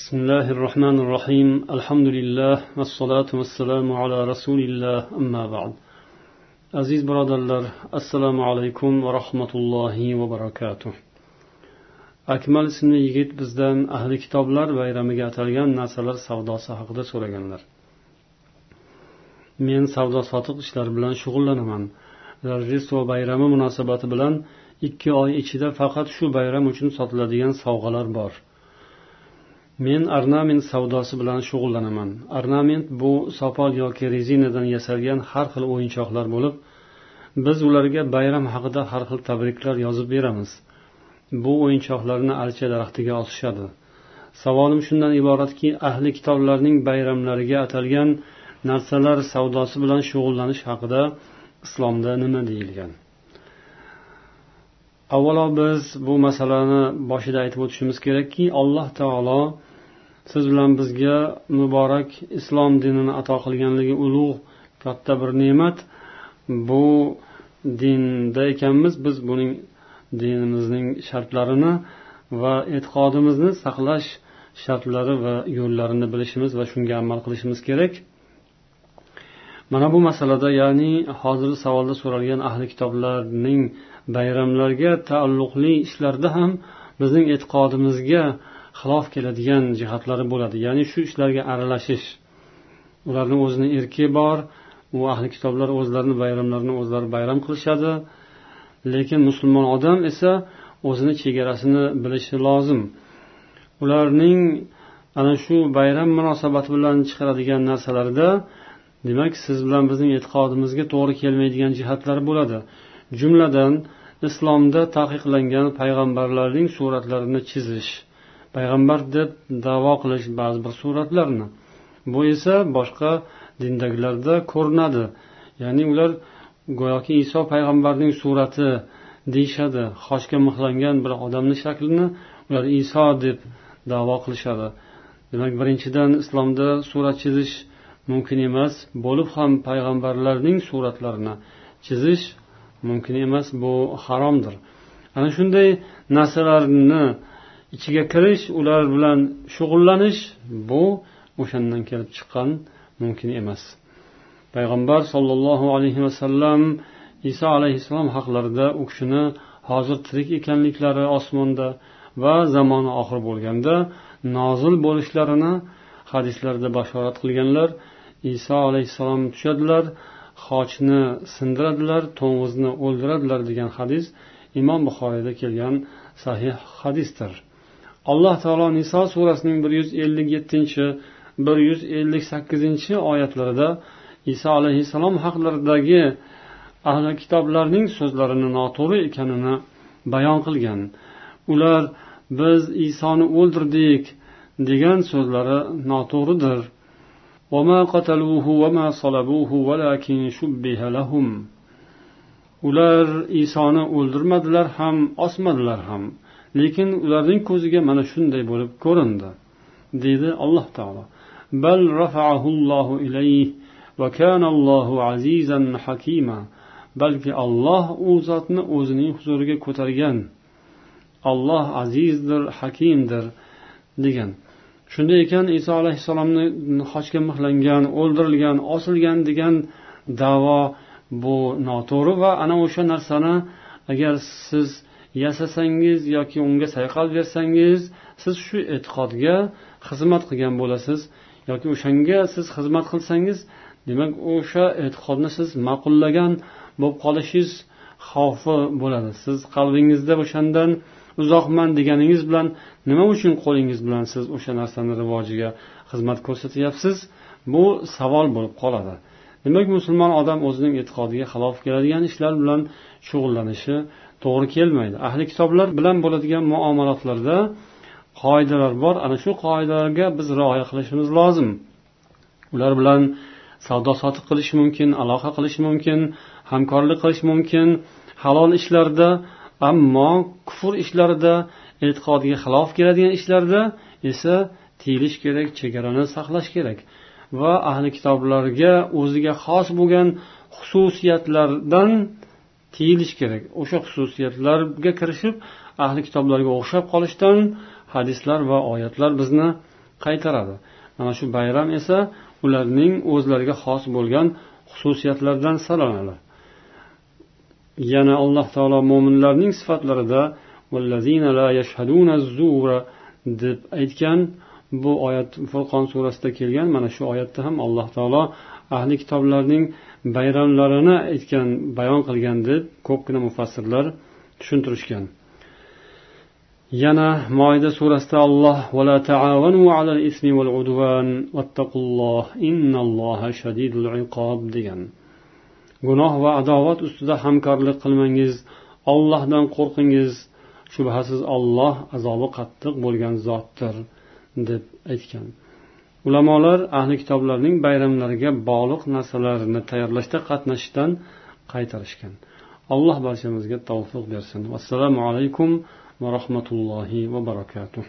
بسم الله الرحمن الرحيم الحمد لله والصلاة والسلام على رسول الله أما بعد aziz birodarlar assalomu alaykum va rahmatullohi va barakatuh akmal ismli yigit bizdan ahli kitoblar bayramiga atalgan narsalar savdosi haqida so'raganlar men savdo sotiq ishlar bilan shug'ullanaman rojdestvo bayrami munosabati bilan ikki oy ichida faqat shu bayram uchun sotiladigan sovg'alar bor Men ornament savdosi bilan shug'ullanaman. Ornament bu sopol yoki rezinadan yasalgan har xil o'yinchoqlar bo'lib biz ularga bayram haqida har xil tabriklar yozib beramiz. Bu o'yinchoqlarni archa daraxtiga osishadi savolim shundan iboratki ahli kitoblarning bayramlariga atalgan narsalar savdosi bilan shug'ullanish haqida islomda nima deyilgan? Avvalo biz bu masalani boshida aytib o'tishimiz kerakki alloh taolo siz bilan bizga muborak islom dinini ato qilganligi ulug' katta bir ne'mat. Bu dinda ekanmiz biz buning dinimizning shartlarini va e'tiqodimizni saqlash shartlari va yo'llarini bilishimiz va shunga amal qilishimiz kerak. Mana bu masalada ya'ni hozir savolda so'ralgan ahli kitoblarning bayramlarga taalluqli ishlarda ham bizning e'tiqodimizga xilof keladigan jihatlari bo'ladi. Ya'ni shu ishlarga aralashish. Ularni o'zini erki bor u ahli kitoblar o'zlarini bayramlarini o'zlari bayram qilishadi. Lekin musulmon odam esa o'zini chegarasini bilishi lozim. Ularning ana shu bayram munosabati bilan chiqaradigan narsalarda demak siz bilan bizning e'tiqodimizga to'g'ri kelmaydigan jihatlar bo'ladi. Jumladan islomda taqiqlangan payg'ambarlarning suratlarini chizish. Payg'ambar deb davo qilish ba'zi bir suratlarni. Bu esa boshqa dindagilarda ko'rinadi. Ya'ni ular go'yoki iso payg'ambarning surati deyishadi. Xoshga mixlangan bir odamni shaklini ular iso deb davo qilishadi. Demak birinchidan islomda surat chizish mumkin emas. Bo'lib ham payg'ambarlarning suratlarini chizish mumkin emas bu haromdir. Ana shunday narsalarni ichiga kirish ular bilan shug'ullanish bu o'shandan kelib chiqqan mumkin emas. Payg'ambar sollallohu alayhi vasallam iso alayhissalom haqlarida u kishini hozir tirik ekanliklari osmonda va zamoni oxir bo'lganda nozil bo'lishlarini hadislarda bashorat qilganlar iso alayhissalom tushadilar. Xochni sindiradilar to'ng'izni o'ldiradilar degan hadis imom buxoriyda kelgan sahih hadisdir. Alloh taolo niso surasining bir yuz ellik yettinchi bir yuz ellik sakkizinchi oyatlarida iso alayhissalom haqlaridagi ahli kitoblarning so'zlarini noto'g'ri ekanini bayon qilgan. Ular biz isoni o'ldirdik degan so'zlari noto'g'ridir. وما قتلوه وما صلبوه ولكن شبه لهم. Ular isoni o'ldirmadilar ham osmadilar ham. Lekin ularning ko'ziga mana shunday bo'lib ko'rindi deydi alloh taolo. Bal rafa'ahullohu ilayh va kanallohu azizan hakima. Balki olloh u zotni o'zining huzuriga ko'targan. Olloh azizdir hakimdir degan. Shunday ekan iso alayhissalomni xochga mixlangan o'ldirilgan osilgan degan davo bu noto'g'ri va ana o'sha narsani agar siz yasasangiz yoki unga sayqal bersangiz siz shu e'tiqodga xizmat qilgan bo'lasiz yoki o'shanga siz xizmat qilsangiz demak o'sha e'tiqodni siz ma'qullagan bo'lib qolishingiz xavfi bo'ladi. Siz qalbingizda o'shandan uzoqman deganingiz bilan nima uchun qo'lingiz bilan siz o'sha narsani rivojiga xizmat ko'rsatyapsiz? Bu savol bo'lib qoladi. Demak musulmon odam o'zining e'tiqodiga xilof keladigan ishlar bilan shug'ullanishi to'g'ri kelmaydi. Ahli kitoblar bilan bo'ladigan muomalatlarda qoidalar bor. Ana shu qoidalarga biz rioya qilishimiz lozim. Ular bilan savdo sotiq qilish mumkin aloqa qilish mumkin hamkorlik qilish mumkin halol ishlarda ammo kufr ishlarida e'tiqodiga xilof keladigan ishlarda esa tiyilish kerak chegarani saqlash kerak. Va ahli kitoblarga o'ziga xos bo'lgan xususiyatlardan tiyilish kerak. O'sha xususiyatlarga kirishib ahli kitoblarga o'xshab qolishdan hadislar va oyatlar bizni qaytaradi. Mana shu bayram esa ularning o'zlariga xos bo'lgan xususiyatlardan sanaladi yana alloh taolo mo'minlarning sifatlarida deb aytgan bu oyat furqon surasida kelgan. Mana shu oyatda ham alloh taolo ahli kitoblarning bayramlarini aytgan bayon qilgan deb ko'pgina mufassirlar tushuntirishgan. Yana moida surasida alloh degan. Gunoh va adovat ustida hamkorlik qilmangiz. Ollohdan qo'rqingiz. Shubhasiz olloh azobi qattiq bo'lgan zotdir deb aytgan. Ulamolar ahli kitoblarning bayramlariga bog'liq narsalarni tayyorlashda qatnashishdan qaytarishgan. Alloh barchamizga tavfiq bersin. Vassalomu alaykum va rahmatullohi va barakatuh.